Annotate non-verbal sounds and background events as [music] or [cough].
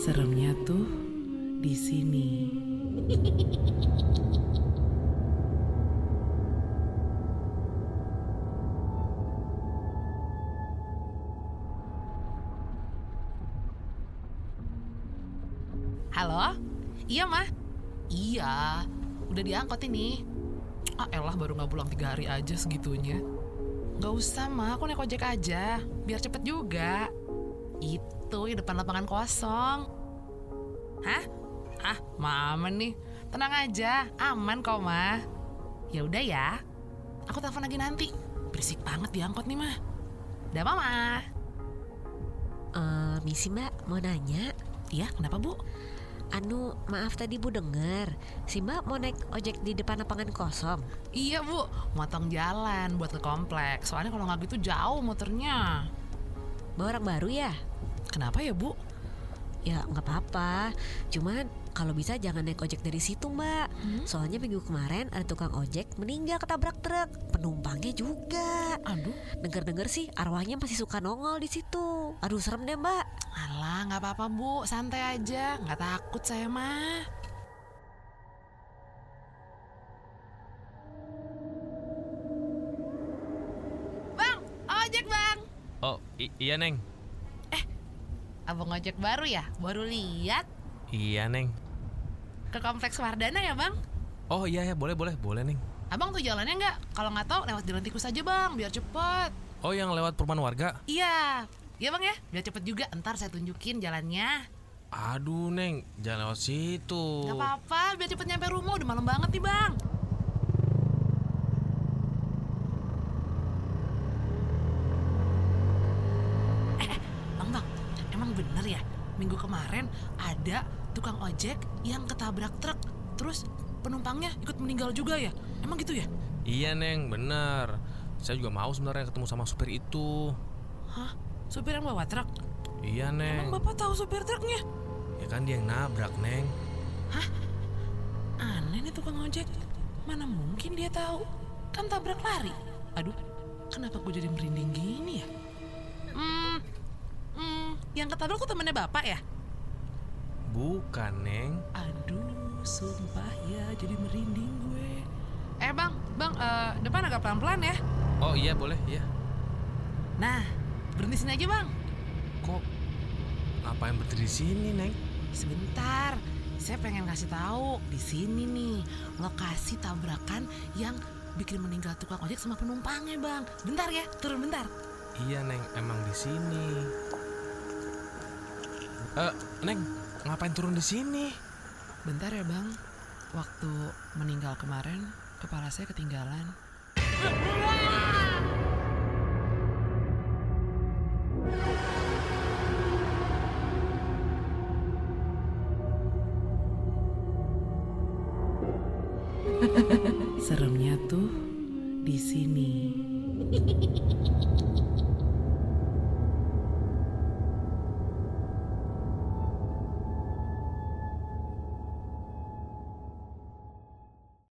Seremnya tuh di sini. Halo? Iya, mah? Iya, udah diangkut ini. Ah, elah baru nggak pulang tiga hari aja segitunya. Gak usah, mah. Aku naik ojek aja. Biar cepet juga. Itu, di depan lapangan kosong. Hah? Ah, mama nih. Tenang aja, aman kok, mah. Ya udah ya. Aku telepon lagi nanti. Berisik banget diangkut nih, mah. Udah, mama. Eh, misi mbak, mau nanya. Iya, kenapa, Bu? Anu, maaf tadi bu denger. Si mbak mau naik ojek di depan lapangan kosong. Iya bu, motong jalan buat ke kompleks. Soalnya kalau nggak gitu jauh muternya. Bawa orang baru ya? Kenapa ya bu? Ya nggak apa-apa. Cuman kalau bisa jangan naik ojek dari situ mbak. Soalnya minggu kemarin ada tukang ojek meninggal ketabrak truk. Penumpangnya juga. Aduh, Dengar-dengar sih arwahnya masih suka nongol di situ. Aduh serem deh mbak. alah nggak apa-apa bu, santai aja. Nggak takut saya mah. Bang, ojek bang. Oh iya neng, Abang ojek baru ya? Baru lihat iya neng. ke kompleks Wardana ya bang? Oh iya ya boleh boleh boleh neng. Abang tuh jalannya nggak? Kalau nggak tahu lewat jalan tikus aja bang, biar cepet. Oh yang lewat perumahan warga. Iya, iya bang ya, biar cepet juga. Ntar saya tunjukin jalannya. Aduh neng, jangan lewat situ. Gak apa-apa, biar cepet nyampe rumah. Udah malam banget nih bang. Eh, eh, bang bang, emang bener ya? Minggu kemarin ada tukang ojek yang ketabrak truk, terus penumpangnya ikut meninggal juga ya? Emang gitu ya? Iya neng, bener. Saya juga mau sebenarnya ketemu sama supir itu. Hah? Supir yang bawa truk? Iya Emang neng. bapak tahu supir truknya? Ya kan dia yang nabrak neng. Aneh nih tukang ojek. Mana mungkin dia tahu? Kan tabrak lari. Aduh, kenapa gue jadi merinding gini ya? Hmm, yang ketabrak tuh temennya bapak ya? Bukan neng. Aduh, sumpah ya jadi merinding gue. Eh bang, bang, eh, depan agak pelan-pelan ya. Oh iya boleh iya. Nah, berhenti sini aja bang. Kok ngapain berdiri di sini neng? Sebentar, saya pengen kasih tahu di sini nih lokasi tabrakan yang bikin meninggal tukang ojek sama penumpangnya bang. Bentar ya, turun bentar. Iya neng, emang di sini. Eh neng, ngapain turun di sini? Bentar ya bang, waktu meninggal kemarin kepala saya ketinggalan. [laughs] Seremnya tuh di sini.